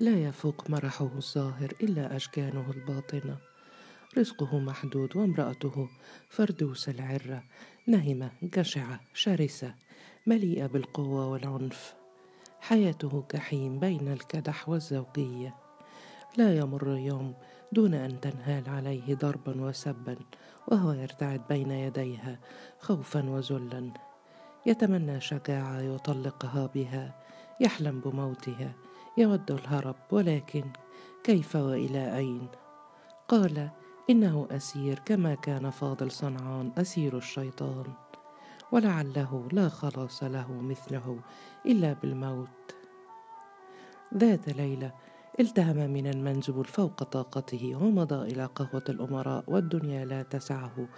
لا يفوق مرحه الظاهر إلا أشجانه الباطنة. رزقه محدود وامرأته فردوس العرة. نهمة جشعة شرسة مليئة بالقوة والعنف. حياته جحيم بين الكدح والزوجية. لا يمر يوم دون أن تنهال عليه ضربا وسبا وهو يرتعد بين يديها خوفا وذلا. يتمنى شجاعة يطلقها بها يحلم بموتها يود الهرب ولكن كيف وإلى أين؟ قال إنه أسير كما كان فاضل صنعان أسير الشيطان ولعله لا خلاص له مثله إلا بالموت. ذات ليلة التهم من المنزول فوق طاقته ومضى إلى قهوة الأمراء والدنيا لا تسعه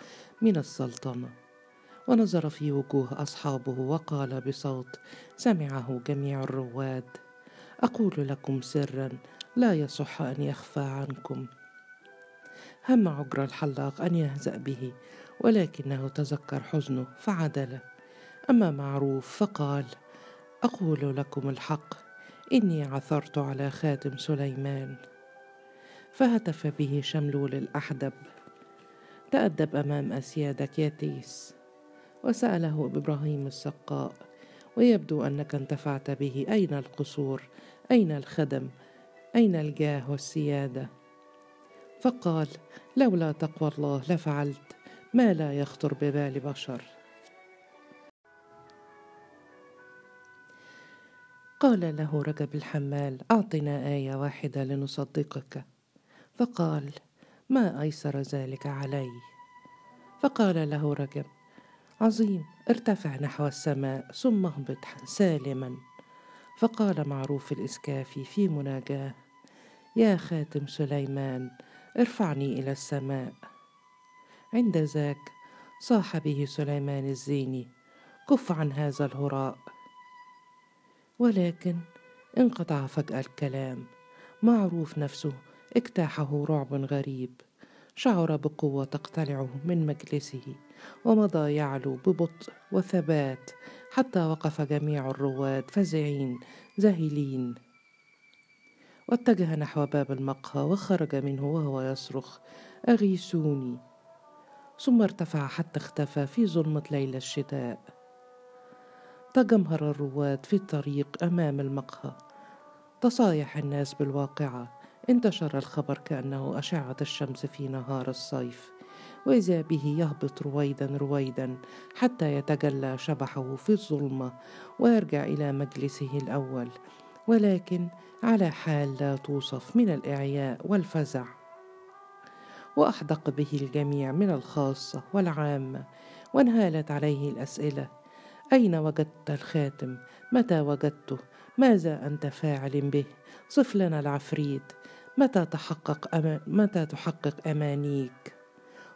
من السلطنة ونظر في وجوه أصحابه وقال بصوت سمعه جميع الرواد. أقول لكم سرا لا يصح أن يخفى عنكم. هم عجر الحلاق أن يهزأ به ولكنه تذكر حزنه فعدل أما معروف فقال أقول لكم الحق إني عثرت على خاتم سليمان. فهتف به شملول الأحدب. تأدب أمام اسيادك يا تيس وسأله إبراهيم السقاء ويبدو أنك انتفعت به. أين القصور؟ أين الخدم؟ أين الجاه والسيادة؟ فقال لولا تقوى الله لفعلت. ما لا يخطر ببال بشر. قال له رجب الحمال أعطنا آية واحدة لنصدقك. فقال ما أيسر ذلك علي؟ فقال له رجب عظيم ارتفع نحو السماء ثم اهبط سالما. فقال معروف الإسكافي في مناجاة يا خاتم سليمان ارفعني إلى السماء. عند ذاك صاح به سليمان الزيني كف عن هذا الهراء. ولكن انقطع فجأة الكلام معروف نفسه اجتاحه رعب غريب. شعر بقوة تقتلعه من مجلسه ومضى يعلو ببطء وثبات حتى وقف جميع الرواد فزعين ذهلين واتجه نحو باب المقهى وخرج منه وهو يصرخ اغيثوني ثم ارتفع حتى اختفى في ظلمة ليل الشتاء. تجمهر الرواد في الطريق أمام المقهى. تصايح الناس بالواقعة. انتشر الخبر كأنه أشعة الشمس في نهار الصيف وإذا به يهبط رويدا رويدا حتى يتجلى شبحه في الظلمة ويرجع إلى مجلسه الأول ولكن على حال لا توصف من الإعياء والفزع. وأحدق به الجميع من الخاصة والعامة وانهالت عليه الأسئلة. أين وجدت الخاتم؟ متى وجدته؟ ماذا أنت فاعل به؟ صف لنا العفريت. متى تحقق أما متى تحقق أمانيك؟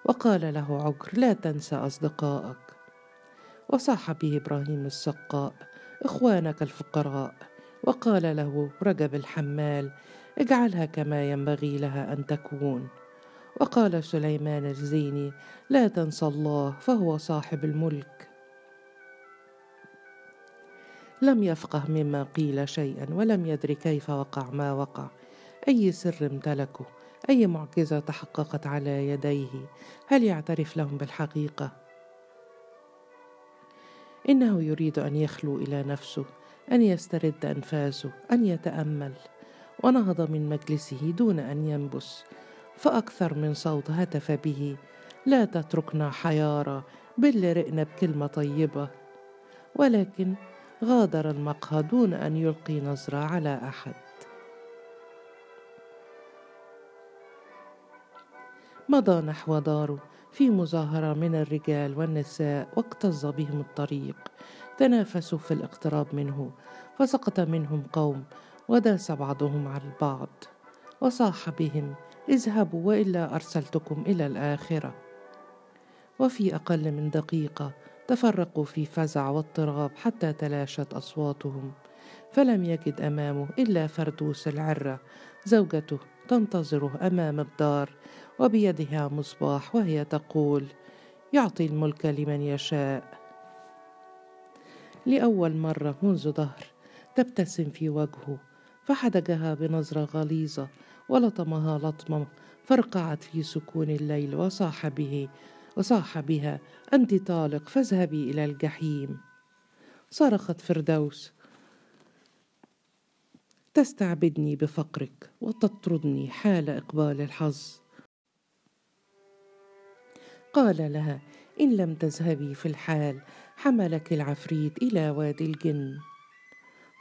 وقال له عجر لا تنسى أصدقائك. وصاح به إبراهيم السقاء إخوانك الفقراء. وقال له رجب الحمال اجعلها كما ينبغي لها أن تكون. وقال سليمان الزيني لا تنسى الله فهو صاحب الملك. لم يفقه مما قيل شيئا ولم يدر كيف وقع ما وقع. أي سر امتلكه؟ أي معجزة تحققت على يديه؟ هل يعترف لهم بالحقيقة؟ إنه يريد أن يخلو إلى نفسه أن يسترد أنفاسه أن يتأمل. ونهض من مجلسه دون أن ينبس. فأكثر من صوت هتف به لا تتركنا حيارى بل رئنا بكلمة طيبة. ولكن غادر المقهى دون أن يلقي نظرة على أحد. مضى نحو داره في مظاهرة من الرجال والنساء واكتظ بهم الطريق. تنافسوا في الاقتراب منه فسقط منهم قوم وداس بعضهم على البعض. وصاح بهم اذهبوا وإلا أرسلتكم إلى الآخرة. وفي أقل من دقيقة تفرقوا في فزع واضطراب حتى تلاشت أصواتهم. فلم يجد أمامه إلا فردوس العرة زوجته تنتظره أمام الدار وبيدها مصباح وهي تقول يعطي الملك لمن يشاء. لأول مرة منذ دهر تبتسم في وجهه فحدقها بنظرة غليظة ولطمها لطمة فرقعت في سكون الليل وصاح به وصاح بها أنت طالق فاذهبي إلى الجحيم. صرخت فردوس تستعبدني بفقرك وتطردني حال إقبال الحظ. قال لها إن لم تذهبي في الحال حملك العفريت إلى وادي الجن.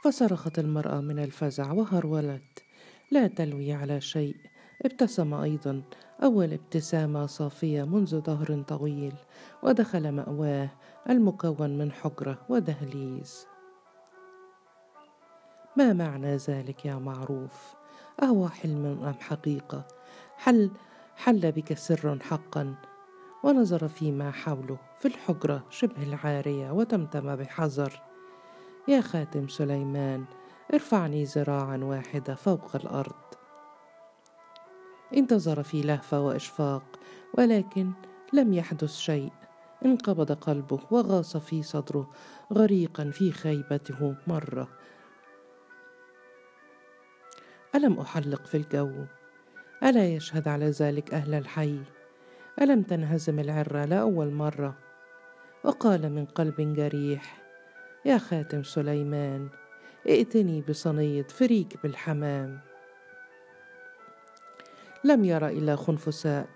فصرخت المرأة من الفزع وهرولت. لا تلوي على شيء. ابتسم أيضا. أول ابتسامة صافية منذ دهر طويل. ودخل مأواه المكون من حجرة ودهليز. ما معنى ذلك يا معروف؟ أهو حلم أم حقيقة؟ حل حل بك سر حقا. ونظر فيما حوله في الحجرة شبه العارية وتمتم بحذر يا خاتم سليمان ارفعني ذراعا واحدة فوق الأرض. انتظر في لهفة وإشفاق ولكن لم يحدث شيء. انقبض قلبه وغاص في صدره غريقا في خيبته مرة. ألم أحلق في الجو؟ ألا يشهد على ذلك أهل الحي؟ ألم تنهزم العرة لأول مرة؟ وقال من قلب جريح يا خاتم سليمان ائتني بصينية فريك بالحمام. لم ير إلا خنفساء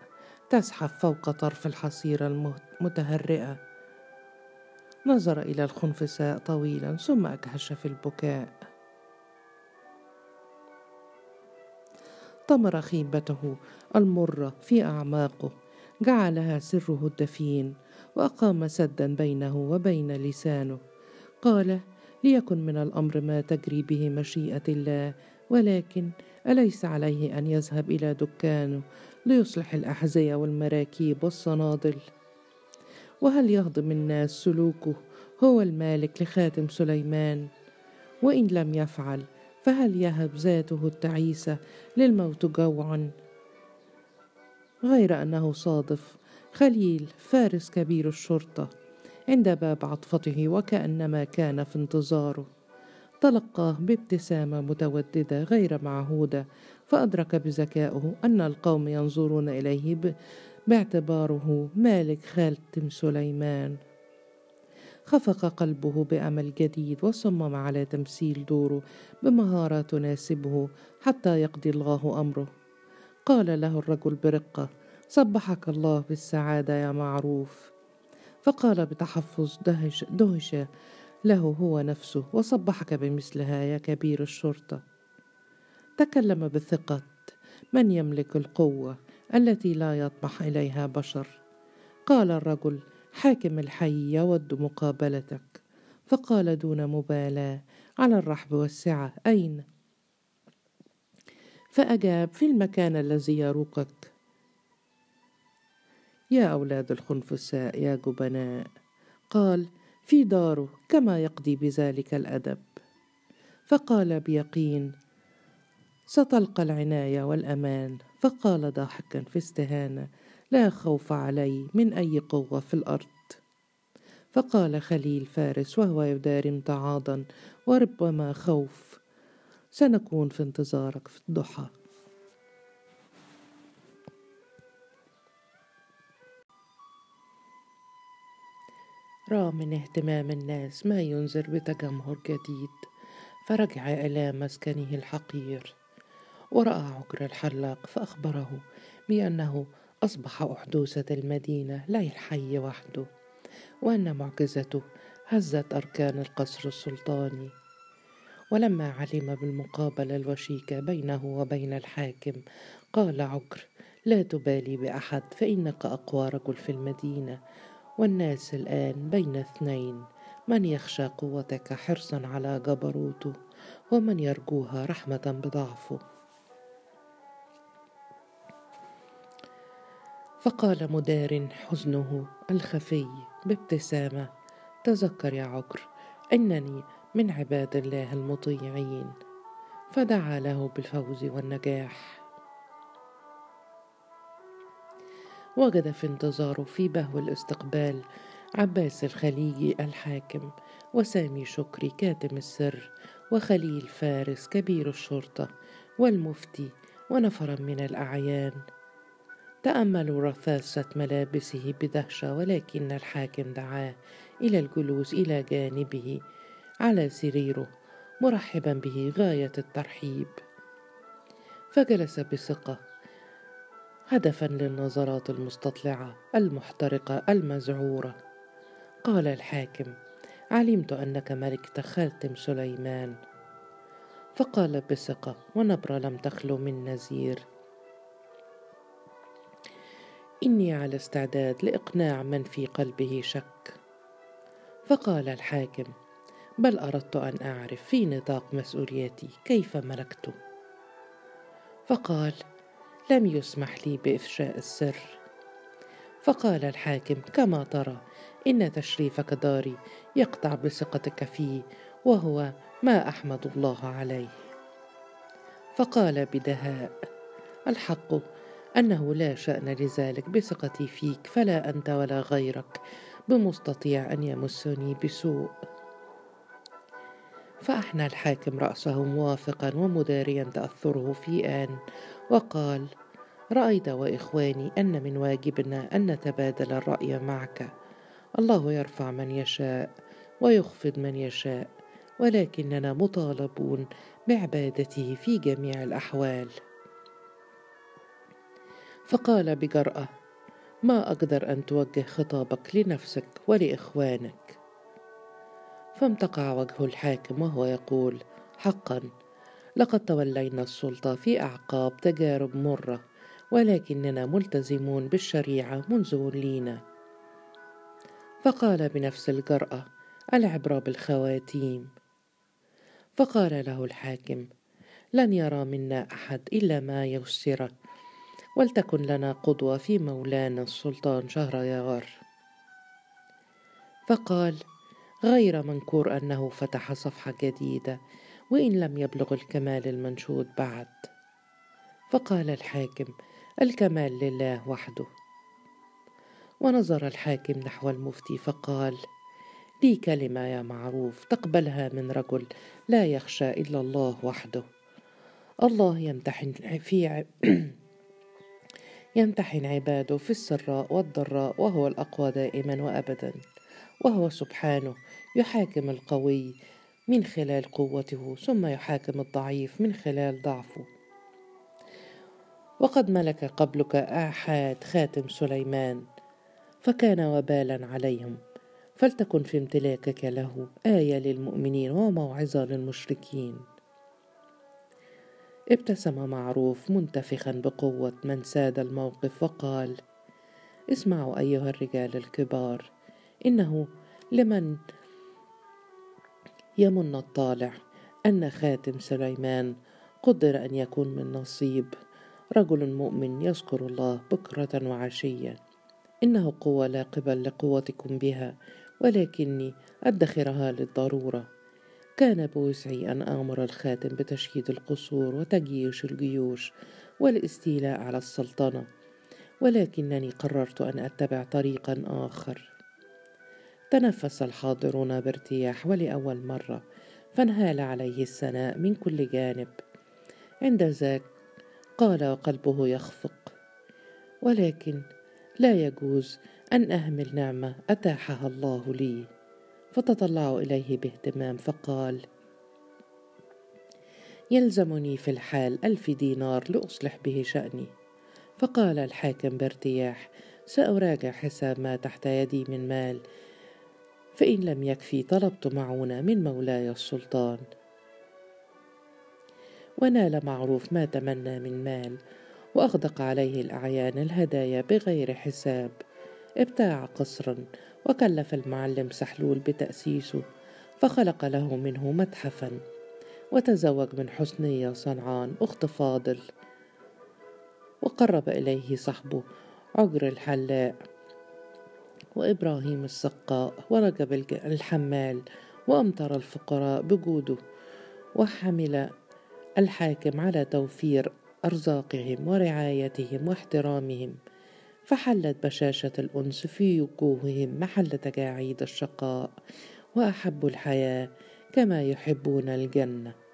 تزحف فوق طرف الحصيرة المتهرئة. نظر إلى الخنفساء طويلا ثم أكهش في البكاء. طمر خيبته المرة في أعماقه. جعلها سره الدفين وأقام سدا بينه وبين لسانه. قال ليكن من الأمر ما تجري به مشيئة الله ولكن أليس عليه أن يذهب إلى دكانه ليصلح الأحذية والمراكيب والصنادل؟ وهل يهضم الناس سلوكه هو المالك لخاتم سليمان؟ وإن لم يفعل فهل يهب ذاته التعيسة للموت جوعا؟ غير أنه صادف خليل فارس كبير الشرطة عند باب عطفته وكأنما كان في انتظاره. تلقاه بابتسامة متوددة غير معهودة فأدرك بذكائه أن القوم ينظرون إليه باعتباره مالك خالتم سليمان. خفق قلبه بأمل جديد وصمم على تمثيل دوره بمهارة تناسبه حتى يقضي الله أمره. قال له الرجل برقة صبحك الله بالسعادة يا معروف. فقال بتحفظ دهش, دهش له هو نفسه وصبحك بمثلها يا كبير الشرطة. تكلم بثقة من يملك القوة التي لا يطمح إليها بشر؟ قال الرجل حاكم الحي يود مقابلتك. فقال دون مبالاة على الرحب والسعة أين؟ فأجاب في المكان الذي يروقك. يا أولاد الخنفساء يا جبناء. قال في داره كما يقضي بذلك الأدب. فقال بيقين ستلقى العناية والأمان. فقال ضاحكا في استهانة لا خوف علي من أي قوة في الأرض. فقال خليل فارس وهو يداري امتعاضا وربما خوف سنكون في انتظارك في الضحى. رأى من اهتمام الناس ما ينذر بتجمهر جديد فرجع إلى مسكنه الحقير ورأى عكر الحلاق فأخبره بأنه أصبح أحدوثة المدينة لا الحي وحده وأن معجزته هزت أركان القصر السلطاني. ولما علم بالمقابلة الوشيكة بينه وبين الحاكم قال عكر لا تبالي بأحد فإنك أقوى رجل في المدينة. والناس الآن بين اثنين من يخشى قوتك حرصا على جبروته ومن يرجوها رحمة بضعفه. فقال مدار حزنه الخفي بابتسامة تذكر يا عكر إنني من عباد الله المطيعين فدعا له بالفوز والنجاح. وجد في انتظاره في بهو الاستقبال عباس الخليجي الحاكم وسامي شكري كاتم السر وخليل فارس كبير الشرطة والمفتي ونفرا من الأعيان. تأملوا رثاثة ملابسه بدهشة ولكن الحاكم دعاه إلى الجلوس إلى جانبه على سريره مرحبا به غاية الترحيب. فجلس بثقة هدفا للنظرات المستطلعة المحترقة المزعورة. قال الحاكم علمت أنك ملكت خاتم سليمان. فقال بثقة ونبرة لم تخلو من نزير. إني على استعداد لإقناع من في قلبه شك. فقال الحاكم بل أردت أن أعرف في نطاق مسؤوليتي كيف ملكته فقال لم يسمح لي بإفشاء السر. فقال الحاكم كما ترى إن تشريفك داري يقطع بثقتك فيه وهو ما أحمد الله عليه. فقال بدهاء الحق أنه لا شأن لذلك بثقتي فيك فلا أنت ولا غيرك بمستطيع أن يمسني بسوء. فأحنى الحاكم رأسه موافقا ومداريا تأثره في آن وقال رأيت وإخواني أن من واجبنا أن نتبادل الرأي معك. الله يرفع من يشاء ويخفض من يشاء ولكننا مطالبون بعبادته في جميع الأحوال. فقال بجرأة ما أقدر أن توجه خطابك لنفسك ولإخوانك. فامتقع وجه الحاكم وهو يقول حقا لقد تولينا السلطة في أعقاب تجارب مرة ولكننا ملتزمون بالشريعة منذ ولينا فقال بنفس الجرأة العبرة بالخواتيم. فقال له الحاكم لن يرى منا أحد إلا ما يسره ولتكن لنا قدوة في مولانا السلطان شهريار فقال غير منكور أنه فتح صفحة جديدة وإن لم يبلغ الكمال المنشود بعد. فقال الحاكم الكمال لله وحده. ونظر الحاكم نحو المفتي فقال لي كلمة يا معروف تقبلها من رجل لا يخشى إلا الله وحده. الله يمتحن في يمتحن عباده في السراء والضراء وهو الأقوى دائما وأبدا. وهو سبحانه يحاكم القوي من خلال قوته ثم يحاكم الضعيف من خلال ضعفه. وقد ملك قبلك آحاد خاتم سليمان فكان وبالا عليهم. فلتكن في امتلاكك له آية للمؤمنين وموعظة للمشركين. ابتسم معروف منتفخا بقوة من ساد الموقف وقال اسمعوا أيها الرجال الكبار إنه لمن يمن الطالع أن خاتم سليمان قدر أن يكون من نصيب. رجل مؤمن يذكر الله بكرة وعشية. إنه قوة لا قبل لقوتكم بها ولكني أدخرها للضرورة. كان بوسعي أن آمر الخاتم بتشييد القصور وتجييش الجيوش والاستيلاء على السلطنة ولكنني قررت أن أتبع طريقا آخر. تنفس الحاضرون بارتياح ولأول مرة فانهال عليه السناء من كل جانب. عند ذاك قال وقلبه يخفق ولكن لا يجوز أن أهمل نعمة أتاحها الله لي. فتطلع إليه باهتمام فقال يلزمني في الحال ألف دينار لأصلح به شأني. فقال الحاكم بارتياح سأراجع حساب ما تحت يدي من مال فإن لم يكفي طلبت معونة من مولاي السلطان. ونال معروف ما تمنى من مال وأغدق عليه الأعيان الهدايا بغير حساب. ابتاع قصرا وكلف المعلم سحلول بتأسيسه فخلق له منه متحفا. وتزوج من حسنية صنعان أخت فاضل. وقرب إليه صحبه عجر الحلاق وإبراهيم السقاء ورجب الحمال وأمطر الفقراء بجوده وحمل الحاكم على توفير أرزاقهم ورعايتهم واحترامهم فحلت بشاشة الأنس في وجوههم محل تجاعيد الشقاء وأحبوا الحياة كما يحبون الجنة.